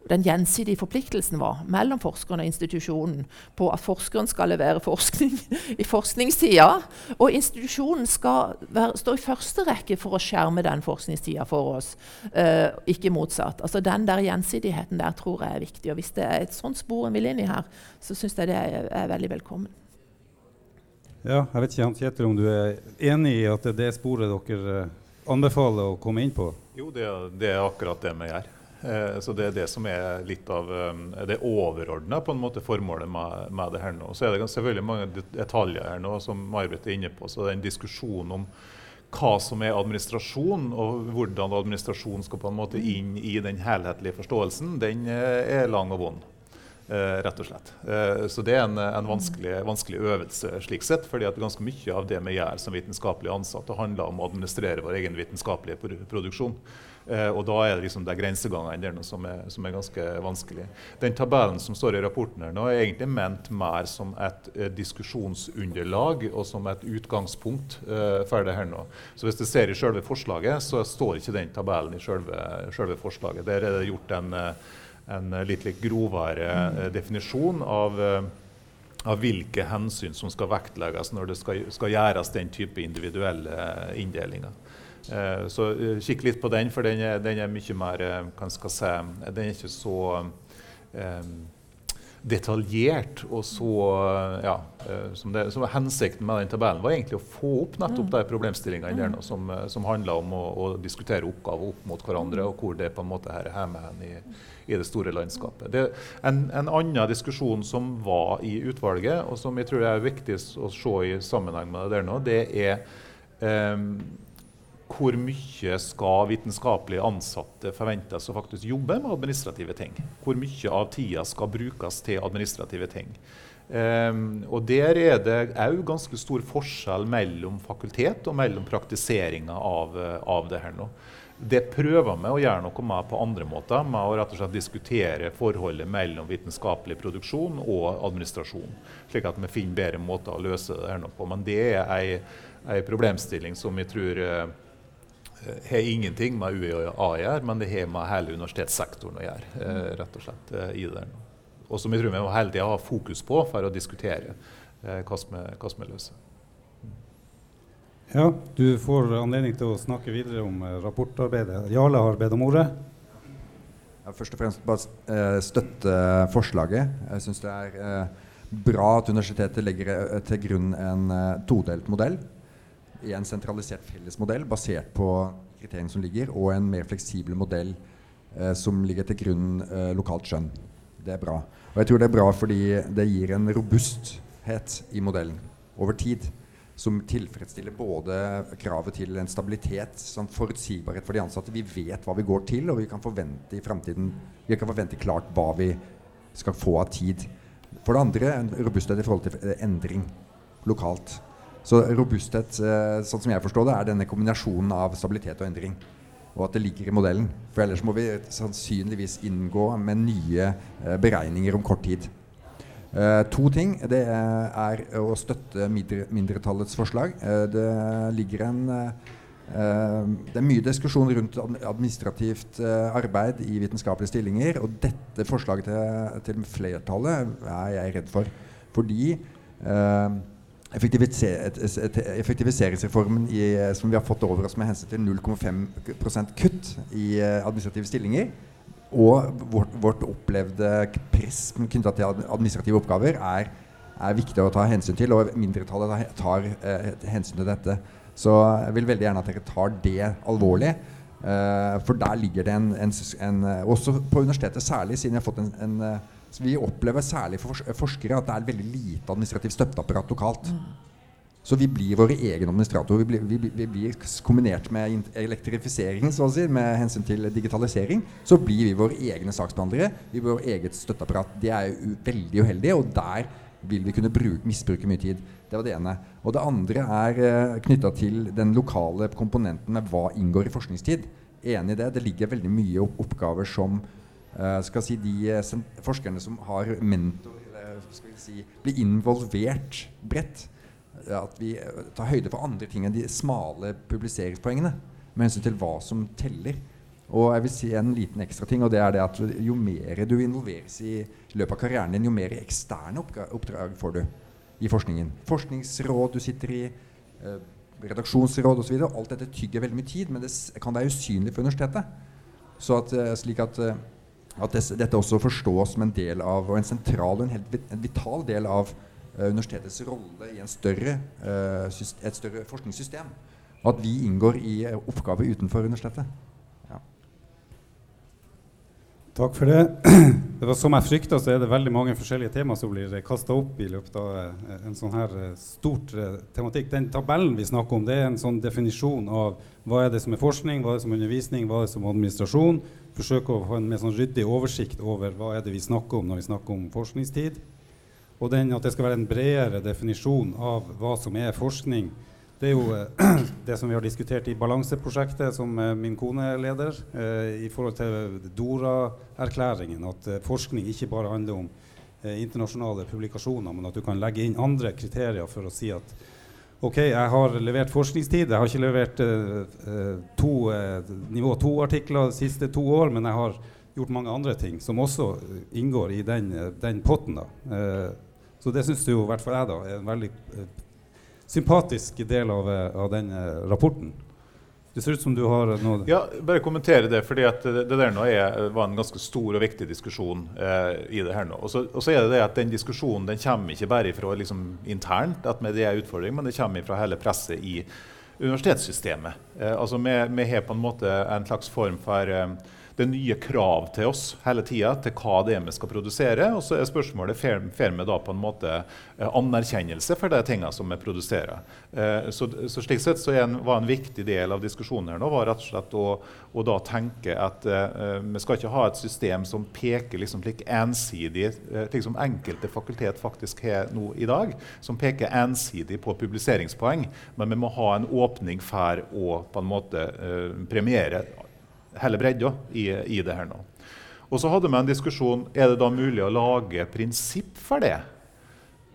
den gjensidige forpliktelsen var mellom forskeren og institusjonen på at forskeren skal levere forskning i forskningstida, og institusjonen skal være, stå i første rekke for å skjerme den forskningstida for oss, uh, ikke motsatt. Altså Den der gjensidigheten der tror jeg er viktig. og Hvis det er et sånt spor en vil inn i her, så syns jeg det er, er, veldig velkommen. Ja, jeg vet ikke Hans Kjetil, om du er enig i at det er det sporet dere eh, anbefaler å komme inn på? Jo, det, det er akkurat det vi gjør. Eh, så Det er det som er litt av um, det overordna formålet med, det her nå. Så er det selvfølgelig mange detaljer her nå som May-Britt er inne på. så det er en diskusjon om hva som er administrasjon, og hvordan administrasjon skal på en måte inn i den helhetlige forståelsen, den eh, er lang og vond. Eh, rett og slett. Så det er en, en vanskelig, vanskelig, øvelse slik sett, fordi at ganske mye av det vi gjør som vitenskapelig ansatte, handler om å administrere vår egen vitenskapelige produksjon. Eh, og da er det liksom de grensegangene som som er, ganske vanskelig. Den tabellen som står i rapporten her nå, er egentlig ment mer som et eh, diskusjonsunderlag og som et utgangspunkt eh, for det her nå. Så hvis du ser i selve forslaget, så står ikke den tabellen i selve, forslaget. Der er det gjort en, en litt, litt grovere definisjon av av hvilke hensyn som skal vektlegges når det skal, skal gjøres den type individuelle inndelinger. Eh, så eh, kikk litt på den, for den er, den er mye mer eh, hva skal si, Den er ikke så um, detaljert og så ja, som, det, som Hensikten med den tabellen var egentlig å få opp nettopp mm. de problemstillingene nå, som, som handler om å, å, diskutere oppgaver opp mot hverandre, og hvor det på en måte her er hjemme i, i det store landskapet. Det, en, en, annen diskusjon som var i utvalget, og som jeg tror er viktig å se i sammenheng med det der nå, det er um, hvor mye skal vitenskapelige ansatte forventes å faktisk jobbe med administrative ting? Hvor mye av tida skal brukes til administrative ting? Um, og Der er det òg ganske stor forskjell mellom fakultet og mellom praktiseringa av, av, det her nå. Det prøver vi å gjøre noe med på andre måter, med å rett og slett diskutere forholdet mellom vitenskapelig produksjon og administrasjon. Slik at vi finner bedre måter å løse det her nå på. Men det er ei, ei problemstilling som vi tror uh, har ingenting med UiA å gjøre, men det har med hele universitetssektoren å gjøre. Eh, rett og slett eh, i det Og som jeg tror vi må hele tida ha fokus på for å diskutere eh, hva er, er løser. Ja, du får anledning til å snakke videre om rapportarbeidet. Jarle har bedt om ordet. Ja, først og fremst bare støtte forslaget. Jeg syns det er bra at universitetet legger til grunn en todelt modell i en sentralisert fellesmodell basert på kriteriene som ligger, og en mer fleksibel modell eh, som ligger til grunn eh, lokalt skjønn. Det er bra. Og jeg tror det er bra fordi det gir en robusthet i modellen over tid. Som tilfredsstiller både kravet til en stabilitet, sånn forutsigbarhet for de ansatte. Vi vet hva vi går til, og vi kan forvente i fremtiden Vi kan forvente klart hva vi skal få av tid. For det andre en robusthet i forhold til endring lokalt. Så robusthet, eh, sånn som jeg forstår det, er denne kombinasjonen av stabilitet og endring. og at det ligger i modellen. For ellers må vi sannsynligvis inngå med nye eh, beregninger om kort tid. Uh, to ting. Det er å støtte mindre, mindretallets forslag. Uh, det ligger en uh, Det er mye diskusjon rundt administrativt arbeid i vitenskapelige stillinger. Og dette forslaget til, til flertallet er jeg redd for. Fordi effektiviseringsreformen i, som vi har fått over oss med hensyn til 0,5% kutt i administrative stillinger og vårt, vårt opplevde press knytta til administrative oppgaver er, er, viktig å ta hensyn til, og mindretallet tar eh, hensyn til dette. Så jeg vil veldig gjerne at dere tar det alvorlig. Eh, for der ligger det en, en, en, Også på universitetet særlig, siden jeg har fått en, en eh, Vi opplever særlig for forskere at det er veldig lite administrativt støtteapparat lokalt. Så vi blir våre egne administratorer. Vi blir, vi, vi blir, kombinert med elektrifisering, så å si, med hensyn til digitalisering, så blir vi våre egne saksbehandlere. Vi blir vårt eget støtteapparat. Det er veldig uheldig, og der vil vi kunne bruke, misbruke mye tid. Det var det ene. Og det andre er uh, knytta til den lokale komponenten med hva inngår i forskningstid. Enig i det. Det ligger veldig mye oppgaver som skal si de uh, forskerne som har mentor, eller skal vi si, blir involvert bredt at vi eh, tar høyde for andre ting enn de smale publiseringspoengene med hensyn til hva som teller. Og jeg vil si en liten ekstra ting, og det er det at jo mer du involveres i løpet av karrieren din, jo mer eksterne oppdrag får du i forskningen. Forskningsråd du sitter i, eh, redaksjonsråd osv. Alt dette tygger veldig mye tid, men det kan være usynlig for universitetet. Så at, eh, slik at, eh, at des, dette også forstås som en del av, og en sentral og en helt en vital del av uh, universitetets rolle i større, eh, et større forskningssystem. Og at vi inngår i uh, oppgaver utenfor universitetet. Ja. Takk for det. det var Som jeg frykta, så er det veldig mange forskjellige tema som blir kasta opp i løpet av en sånn her stort tematikk. Den tabellen vi snakker om, det er en sånn definisjon av hva er det som er forskning, hva er det som er undervisning, hva er det som er administrasjon. Forsøke å få en mer sånn ryddig oversikt over hva er det vi snakker om når vi snakker om forskningstid. Og den, at det skal være en bredere definisjon av hva som er forskning. Det er jo eh, det som vi har diskutert i Balanseprosjektet, som eh, min kone er leder, eh, i forhold til Dora-erklæringen. At eh, forskning ikke bare handler om eh, internasjonale publikasjoner, men at du kan legge inn andre kriterier for å si at OK, jeg har levert forskningstid. Jeg har ikke levert uh, to, nivå to-artikler de siste to år, men jeg har gjort mange andre ting som også inngår i den, den potten. da. Så det syns i hvert fall jeg da er en veldig sympatisk del av, av den rapporten. Det ser ut som du har noe Ja, bare kommentere det. fordi det, det, der nå er, var en ganske stor og viktig diskusjon eh, i det her nå. Og så, er det det at den diskusjonen den kommer ikke bare fra liksom, internt, at med det er utfordring, men det kommer fra hele presset i universitetssystemet. Eh, altså vi har på en måte en slags form for eh, det er nye krav til oss hele tida til hva det er vi skal produsere. Og så er spørsmålet får vi da på en måte eh, anerkjennelse for de tingene som vi produserer. Eh, så, så slik sett så en, var en viktig del av diskusjonen her nå var rett og slett å, å da tenke at uh, vi skal ikke ha et system som peker liksom slik ensidig, slik som enkelte fakultet faktisk har nå i dag, som peker ensidig på publiseringspoeng, men vi må ha en åpning for å på en måte uh, premiere hele bredda i, i, det her nå. Og så hadde vi en diskusjon er det da mulig å lage prinsipp for det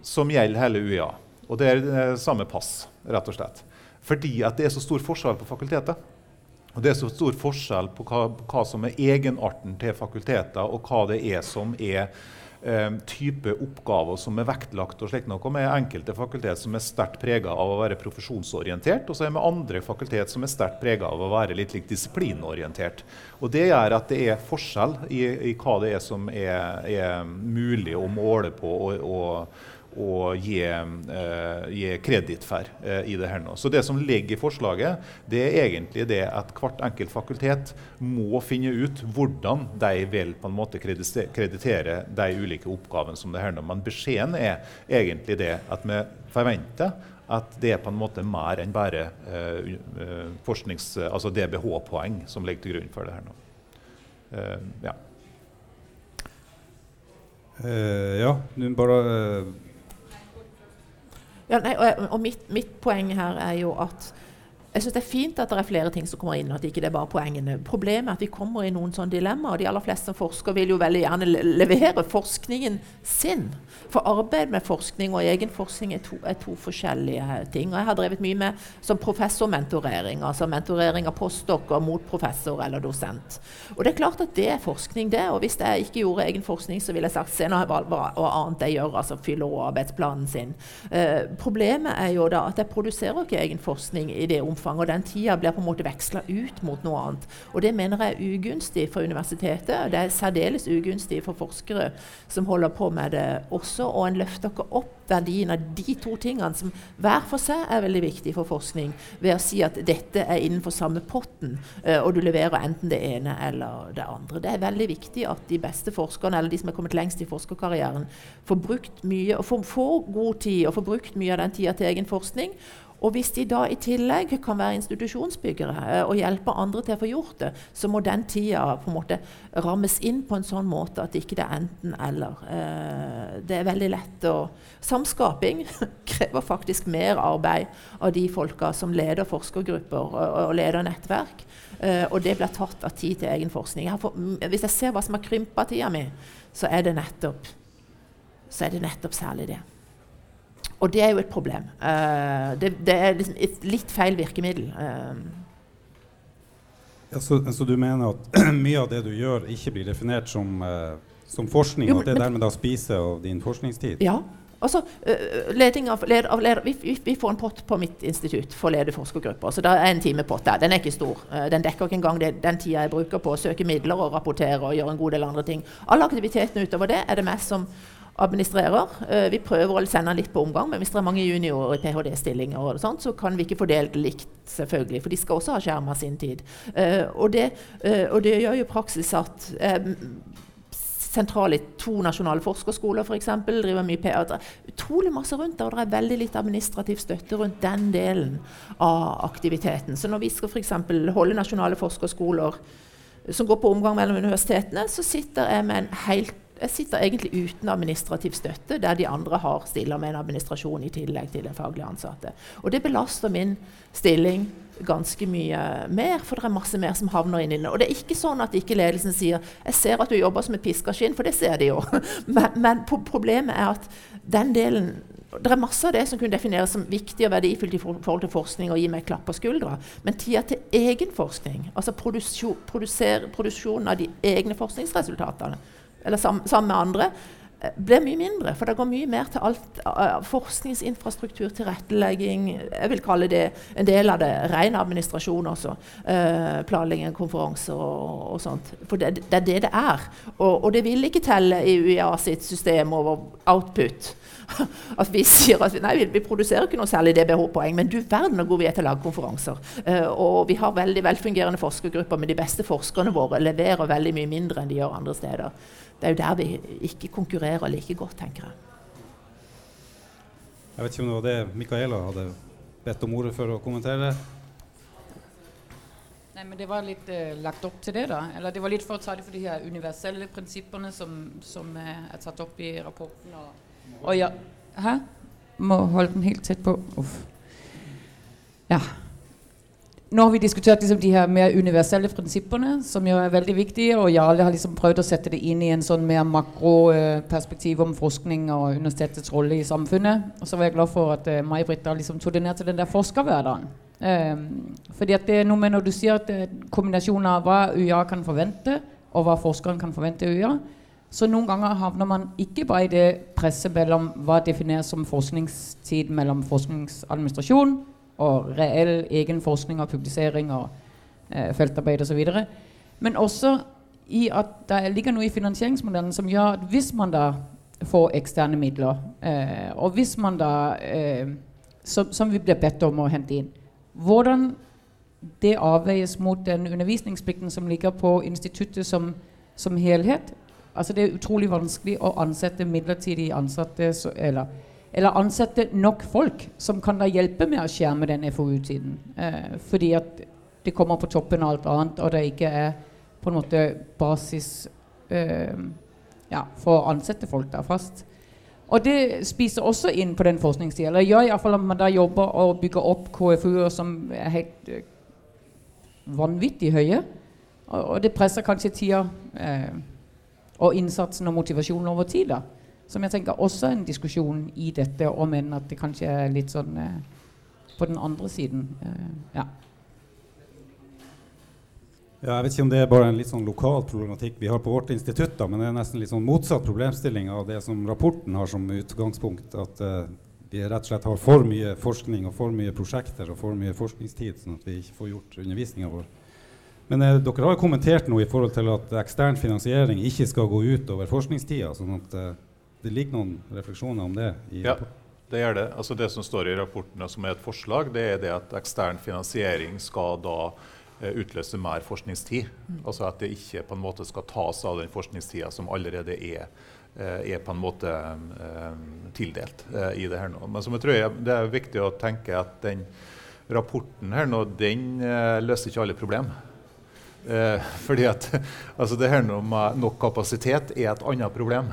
som gjelder hele UiA. Og det er samme pass, rett og slett. Fordi at det er så stor forskjell på fakultetet. Og det er så stor forskjell på hva, hva som er egenarten til fakulteter, og hva det er som er eh, type oppgaver som er vektlagt. og slik noe med enkelte fakultet som er sterkt prega av å være profesjonsorientert, og så er det andre fakultet som er sterkt prega av å være litt, litt disiplinorientert. Og Det gjør at det er forskjell i, i hva det er som er, er mulig å måle på. og, og å gi, eh, kreditt for eh, i det her nå. Så det som ligger i forslaget, det er egentlig det at hvert enkelt fakultet må finne ut hvordan de vil på en måte kreditere de ulike oppgavene som det her nå. Men beskjeden er egentlig det at vi forventer at det er på en måte mer enn bare eh, forsknings, altså DBH-poeng som ligger til grunn for det her nå. ja. ja, bare ja, nei, og, og mitt, mitt, poeng her er jo at jeg synes Det er fint at det er flere ting som kommer inn, at ikke det er bare poengene. Problemet er at vi kommer i noen sånne dilemmaer. og De aller fleste som forsker vil jo veldig gjerne levere forskningen sin. For arbeid med forskning og egen forskning er to, er to forskjellige ting. Og jeg har drevet mye med som professormentorering, altså mentorering av postdokker mot professor eller dosent. Og det er klart at det er forskning, det. Og hvis jeg ikke gjorde egen forskning, så ville jeg sagt se nå hva, hva annet jeg gjør, altså fyller arbeidsplanen sin. Eh, problemet er jo da at jeg produserer ikke egen forskning i det omfanget, og den tida blir på en måte veksla ut mot noe annet. Og det mener jeg er ugunstig for universitetet, og det er særdeles ugunstig for forskere som holder på med det også, og en løfter ikke opp verdien av de to tingene, som hver for seg er veldig viktig for forskning, ved å si at dette er innenfor samme potten, uh, og du leverer enten det ene eller det andre. Det er veldig viktig at de beste forskerne, eller de som er kommet lengst i forskerkarrieren, får brukt mye, og får, får god tid og får brukt mye av den tida til egen forskning. Og hvis de da i tillegg kan være institusjonsbyggere eh, og hjelpe andre til å få gjort det, så må den tida på en måte rammes inn på en sånn måte at ikke det er enten-eller. Eh, det er veldig lett å Samskaping krever faktisk mer arbeid av de folka som leder forskergrupper og, leder nettverk. Eh, og det blir tatt av tid til egen forskning. For, hvis jeg ser hva som har krympa tida mi, så er det nettopp, så er det nettopp særlig det. Og det er jo et problem. Uh, det, det, er liksom et litt feil virkemiddel. Uh. Ja, så, så, du mener at mye av det du gjør, ikke blir definert som, uh, som forskning, jo, og at det dermed da spiser av din forskningstid? Ja. Altså, leding av, led, av leder, vi, vi, får en pott på mitt institutt for lederforskergrupper. Så det er en timepott der. Den er ikke stor. den dekker ikke engang det, den tida jeg bruker på å søke midler og rapportere og gjøre en god del andre ting. Alle aktivitetene utover det er det mest som administrerer. Uh, vi prøver å sende litt på omgang, men hvis det er mange juniorer i ph.d.-stillinger, så kan vi ikke fordele det likt, selvfølgelig, for de skal også ha skjerma sin tid. Uh, og, det, uh, og, det, gjør jo praksis at sentrale to nasjonale forskerskoler for eksempel, driver mye PR. Utrolig masse rundt det, og det er veldig litt administrativ støtte rundt den delen av aktiviteten. Så når vi skal f.eks. holde nasjonale forskerskoler som går på omgang mellom universitetene, så sitter jeg med en helt jeg sitter egentlig uten administrativ støtte, der de andre har stiller med en administrasjon i tillegg til den faglige ansatte. Og det belaster min stilling ganske mye mer, for det er masse mer som havner inn i den. Og det er ikke sånn at ikke ledelsen sier 'Jeg ser at du jobber som et piskeskinn', for det ser de jo. men, men problemet er at den delen det er masse av det som kunne defineres som viktig og verdifullt i forhold til forskning og gi meg klapp på skuldra. Men tida til egen forskning, altså produksjonen av de egne forskningsresultatene, eller sammen med andre, eh, blir mye mindre. For det går mye mer til alt uh, forskningsinfrastruktur, tilrettelegging Jeg vil kalle det en del av det. Ren administrasjon også. Uh, planlegging, konferanser og, og, sånt. For det, det, er det det er. Og, og, det vil ikke telle i UiA sitt system over output. at vi sier at nei, vi, vi produserer ikke noe særlig DBH-poeng, men du verden hvor god vi er til å lage konferanser. Uh, og vi har veldig velfungerende forskergrupper, men de beste forskerne våre leverer veldig mye mindre enn de gjør andre steder det er jo der vi ikke konkurrerer like godt, tenker jeg. Jeg vet ikke om det var det Micaela hadde bedt om ordet for å kommentere. Nei, men Det var litt eh, lagt opp til det, da. Eller det var litt for å ta det for de her universelle prinsippene som, som uh, er tatt opp i rapporten. Og, og ja, Hæ? Må holde den helt tett på. Uff. Ja nå har vi diskutert liksom, de her mer universelle prinsippene, som jo er veldig viktige. Og Jarle har liksom prøvd å sette det inn i en sånn mer makroperspektiv om forskning og universitetets rolle i samfunnet. Og så var jeg glad for at uh, May-Britt liksom tok det ned til den der forskerhverdagen. Um, fordi at det er noe med Når du sier at er kombinasjonen av hva UiA kan forvente, og hva forskeren kan forvente UiA, så noen ganger havner man ikke bare i det presset mellom hva defineres som forskningstid mellom forskningsadministrasjon og reell egen forskning og publisering og eh, feltarbeid osv. Men også i at det ligger noe i finansieringsmodellen som gjør at hvis man da får eksterne midler, eh, og hvis man da eh, som, som, vi blir bedt om å hente inn Hvordan det avveies mot den undervisningsplikten som ligger på instituttet som, som helhet. Altså Det er utrolig vanskelig å ansette midlertidig ansatte så, eller eller ansette nok folk som kan da hjelpe med å skjerme den FoU-tiden. Eh, fordi at det kommer på toppen av alt annet, og det ikke er på en måte basis eh, ja, for å ansette folk der fast. Og det spiser også inn på den forskningstida. Eller gjør iallfall at man da jobber og bygger opp KFU-er som er helt eh, vanvittig høye. Og, og, det presser kanskje tida uh, og innsatsen og motivasjonen over tid. da. Som jeg tenker også er en diskusjon i dette, om enn at det kanskje er litt sånn uh, på den andre siden. ja. Ja, jeg vet ikke om det er bare en litt sånn lokal problematikk vi har på vårt institutt, da, men det er nesten litt sånn motsatt problemstilling av det som rapporten har som utgangspunkt. At uh, vi rett og slett har for mye forskning og for mye prosjekter og for mye forskningstid, sånn at vi ikke får gjort undervisninga vår. Men uh, dere har jo kommentert noe i forhold til at ekstern finansiering ikke skal gå ut over forskningstida. sånn at uh, det ligger noen refleksjoner om det i ja. Det gjør det. Altså det som står i rapporten som er et forslag, det er det at ekstern finansiering skal da Eh, utløse mer forskningstid. Mm. Altså at det ikke på en måte skal tas av den forskningstida som allerede er, eh, er på en måte um, tildelt i det her nå. Men som jeg tror jeg, det er viktig å tenke at den rapporten her nå, den løser ikke alle problemer. Fordi at altså det her nå med nok kapasitet er et annet problem.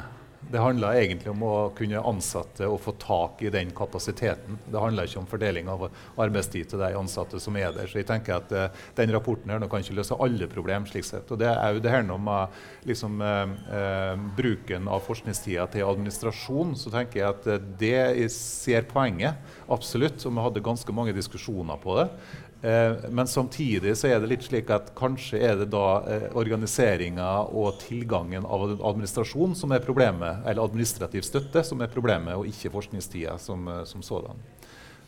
Det handler egentlig om å kunne ansatte og få tak i den kapasiteten. Det handler ikke om fordeling av arbeidstid til de ansatte som er der. Så jeg tenker at uh, den rapporten her nå kan ikke løse alle problemer. slik sett. Og det er jo det her noe med liksom, uh, uh, bruken av forskningstida til administrasjon, så tenker jeg at det jeg ser poenget, absolutt. Og vi hadde ganske mange diskusjoner på det. Eh, men samtidig så er det litt slik at kanskje er det da eh, organiseringa og tilgangen av administrasjon som er problemet, eller administrativ støtte som er problemet, og ikke forskningstida som, eh, som sådan.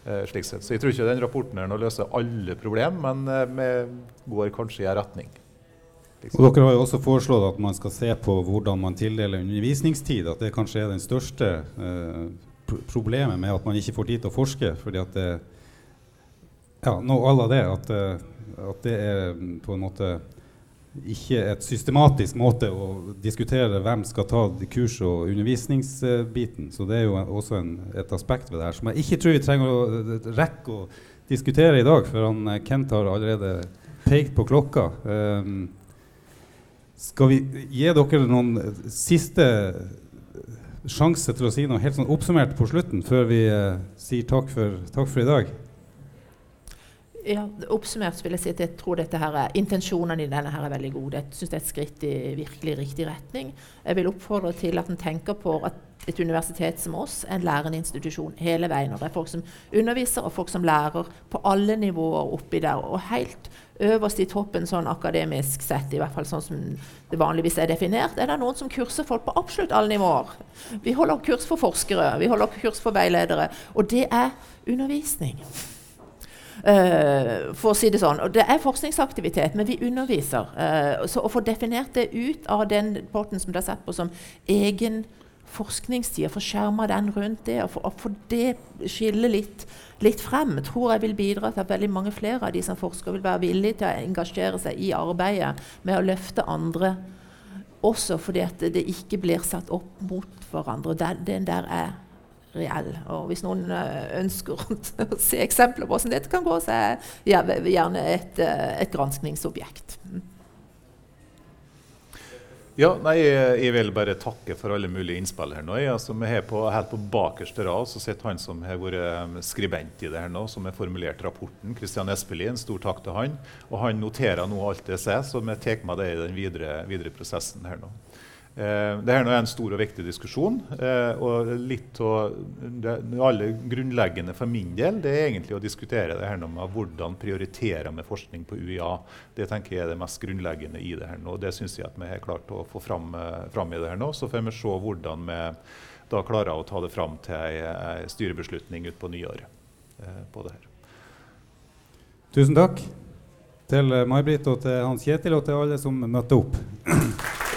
Eh, slik sett. Så jeg tror ikke den rapporten her nå løser alle problem, men eh, vi går kanskje i en retning. Liksom. Og dere har jo også foreslått at man skal se på hvordan man tildeler undervisningstid. At det kanskje er den største eh, problemet med at man ikke får tid til å forske. fordi at det ja, nå alle det at, eh, at, det er mm, på en måte ikke et systematisk måte å diskutere hvem skal ta kurs- og undervisningsbiten. Så det er jo også en, et aspekt ved det her som jeg ikke tror vi trenger å eh, rekke å diskutere i dag, for han, eh, Kent har allerede pekt på klokka. Um, skal vi gi dere noen siste sjanse til å si noe helt sånn oppsummert på slutten, før vi uh, sier takk for, takk for i dag? Ja, Oppsummert vil jeg si at jeg tror her er, intensjonene i denne her er veldig gode. Jeg syns det er et skritt i virkelig riktig retning. Jeg vil oppfordre til at en tenker på at et universitet som oss er en lærende institusjon hele veien. Og det er folk som underviser, og folk som lærer på alle nivåer oppi der. Og helt øverst i toppen sånn akademisk sett, i hvert fall sånn som det vanligvis er definert, er det noen som kurser folk på absolutt alle nivåer. Vi holder kurs for forskere, vi holder kurs for veiledere. Og det er undervisning. Uh, for å si det sånn. Og det er forskningsaktivitet, men vi underviser. Uh, så å få definert det ut av den potten som det er sett på som egen forskningstid, få skjerma den rundt det, og få det skille litt, litt, frem, tror jeg vil bidra til at veldig mange flere av de som forsker, vil være villige til å engasjere seg i arbeidet med å løfte andre også fordi at det ikke blir satt opp mot hverandre. Den der er reell. Og hvis noen uh, ønsker å se eksempler på hvordan dette kan gå, så er jeg gjerne et, uh, et granskningsobjekt. Mm. Ja, nei, jeg vil bare takke for alle mulige innspill her nå. Altså, vi er på, Helt på bakerste rad så sitter han som har vært skribent i det her nå, som har formulert rapporten. Kristian Espelien, stor takk til han. Og han noterer nå alt det jeg ser, så vi tar med det i den videre, videre prosessen her nå. Eh, Dette er en stor og viktig diskusjon. Eh, og litt av det, aller grunnleggende for min del det er egentlig å diskutere det her med hvordan prioriterer med forskning på UiA. Det tenker jeg er det mest grunnleggende i det her nå. Det syns jeg at vi har klart å få fram, eh, fram, i det her nå. Så får vi se hvordan vi da klarer å ta det fram til ei styrebeslutning utpå nyåret. på det her. Tusen takk til May-Britt og til Hans Kjetil og til alle som møtte opp.